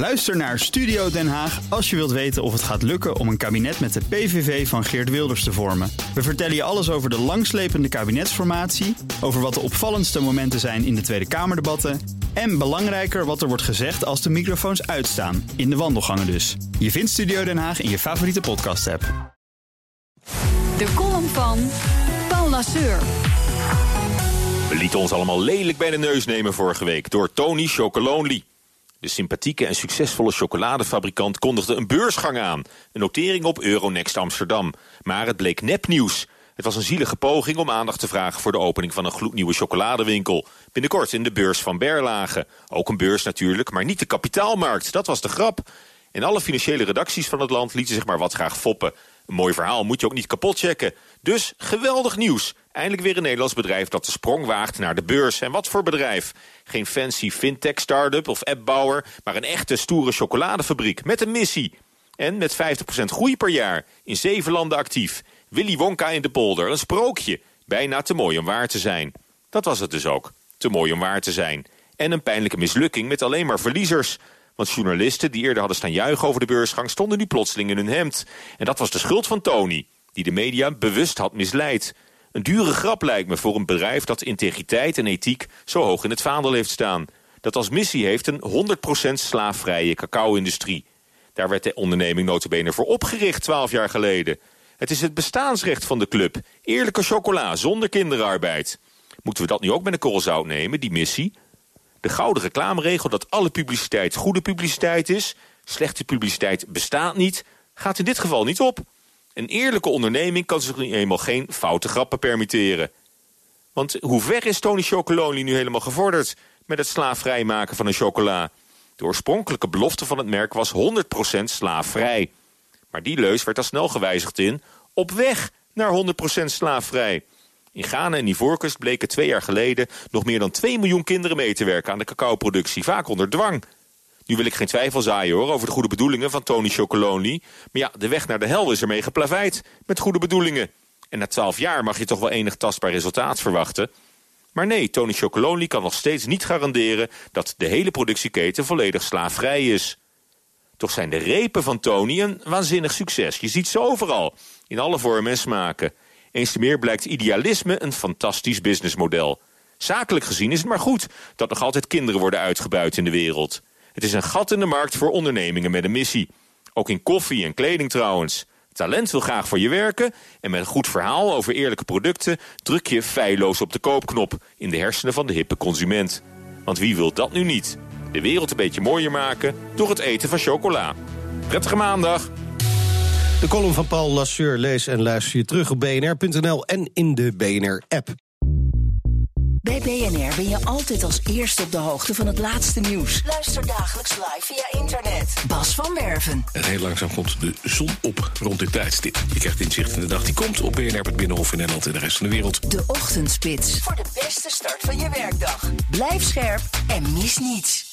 Luister naar Studio Den Haag als je wilt weten of het gaat lukken om een kabinet met de PVV van Geert Wilders te vormen. We vertellen je alles over de langslepende kabinetsformatie, over wat de opvallendste momenten zijn in de Tweede Kamerdebatten en belangrijker wat er wordt gezegd als de microfoons uitstaan, in de wandelgangen dus. Je vindt Studio Den Haag in je favoriete podcast-app. De column van Paul Lasseur. We lieten ons allemaal lelijk bij de neus nemen vorige week door Tony Chocolonely. De sympathieke en succesvolle chocoladefabrikant kondigde een beursgang aan. Een notering op Euronext Amsterdam. Maar het bleek nepnieuws. Het was een zielige poging om aandacht te vragen voor de opening van een gloednieuwe chocoladewinkel. Binnenkort in de beurs van Berlage. Ook een beurs natuurlijk, maar niet de kapitaalmarkt. Dat was de grap. En alle financiële redacties van het land lieten zich maar wat graag foppen. Een mooi verhaal moet je ook niet kapot checken. Dus geweldig nieuws. Eindelijk weer een Nederlands bedrijf dat de sprong waagt naar de beurs. En wat voor bedrijf? Geen fancy fintech-startup of appbouwer... maar een echte stoere chocoladefabriek met een missie. En met 50% groei per jaar. In zeven landen actief. Willy Wonka in de polder. Een sprookje. Bijna te mooi om waar te zijn. Dat was het dus ook. Te mooi om waar te zijn. En een pijnlijke mislukking met alleen maar verliezers... Want journalisten die eerder hadden staan juichen over de beursgang... stonden nu plotseling in hun hemd. En dat was de schuld van Tony, die de media bewust had misleid. Een dure grap lijkt me voor een bedrijf dat integriteit en ethiek... zo hoog in het vaandel heeft staan. Dat als missie heeft een 100% slaafvrije cacao-industrie. Daar werd de onderneming notabene voor opgericht twaalf jaar geleden. Het is het bestaansrecht van de club. Eerlijke chocola, zonder kinderarbeid. Moeten we dat nu ook met een korrel zout nemen, die missie? De gouden reclameregel dat alle publiciteit goede publiciteit is... slechte publiciteit bestaat niet, gaat in dit geval niet op. Een eerlijke onderneming kan zich nu eenmaal geen foute grappen permitteren. Want hoe ver is Tony Chocolonely nu helemaal gevorderd... met het slaafvrij maken van een chocola? De oorspronkelijke belofte van het merk was 100% slaafvrij. Maar die leus werd al snel gewijzigd in... op weg naar 100% slaafvrij... In Ghana en Ivoorkust bleken twee jaar geleden nog meer dan 2 miljoen kinderen mee te werken aan de cacaoproductie, vaak onder dwang. Nu wil ik geen twijfel zaaien hoor over de goede bedoelingen van Tony Chocolonely. Maar ja, de weg naar de hel is ermee geplaveid met goede bedoelingen. En na 12 jaar mag je toch wel enig tastbaar resultaat verwachten. Maar nee, Tony Chocolonely kan nog steeds niet garanderen dat de hele productieketen volledig slaafvrij is. Toch zijn de repen van Tony een waanzinnig succes. Je ziet ze overal, in alle vormen en smaken. Eens te meer blijkt idealisme een fantastisch businessmodel. Zakelijk gezien is het maar goed dat nog altijd kinderen worden uitgebuit in de wereld. Het is een gat in de markt voor ondernemingen met een missie. Ook in koffie en kleding trouwens. Talent wil graag voor je werken en met een goed verhaal over eerlijke producten druk je feilloos op de koopknop in de hersenen van de hippe consument. Want wie wil dat nu niet? De wereld een beetje mooier maken door het eten van chocola. Prettige maandag! De column van Paul Lasseur lees en luister je terug op bnr.nl en in de BNR-app. Bij BNR ben je altijd als eerste op de hoogte van het laatste nieuws. Luister dagelijks live via internet. Bas van Werven. En heel langzaam komt de zon op rond dit tijdstip. Je krijgt inzicht in de dag die komt op BNR, het Binnenhof in Nederland en de rest van de wereld. De Ochtendspits. Voor de beste start van je werkdag. Blijf scherp en mis niets.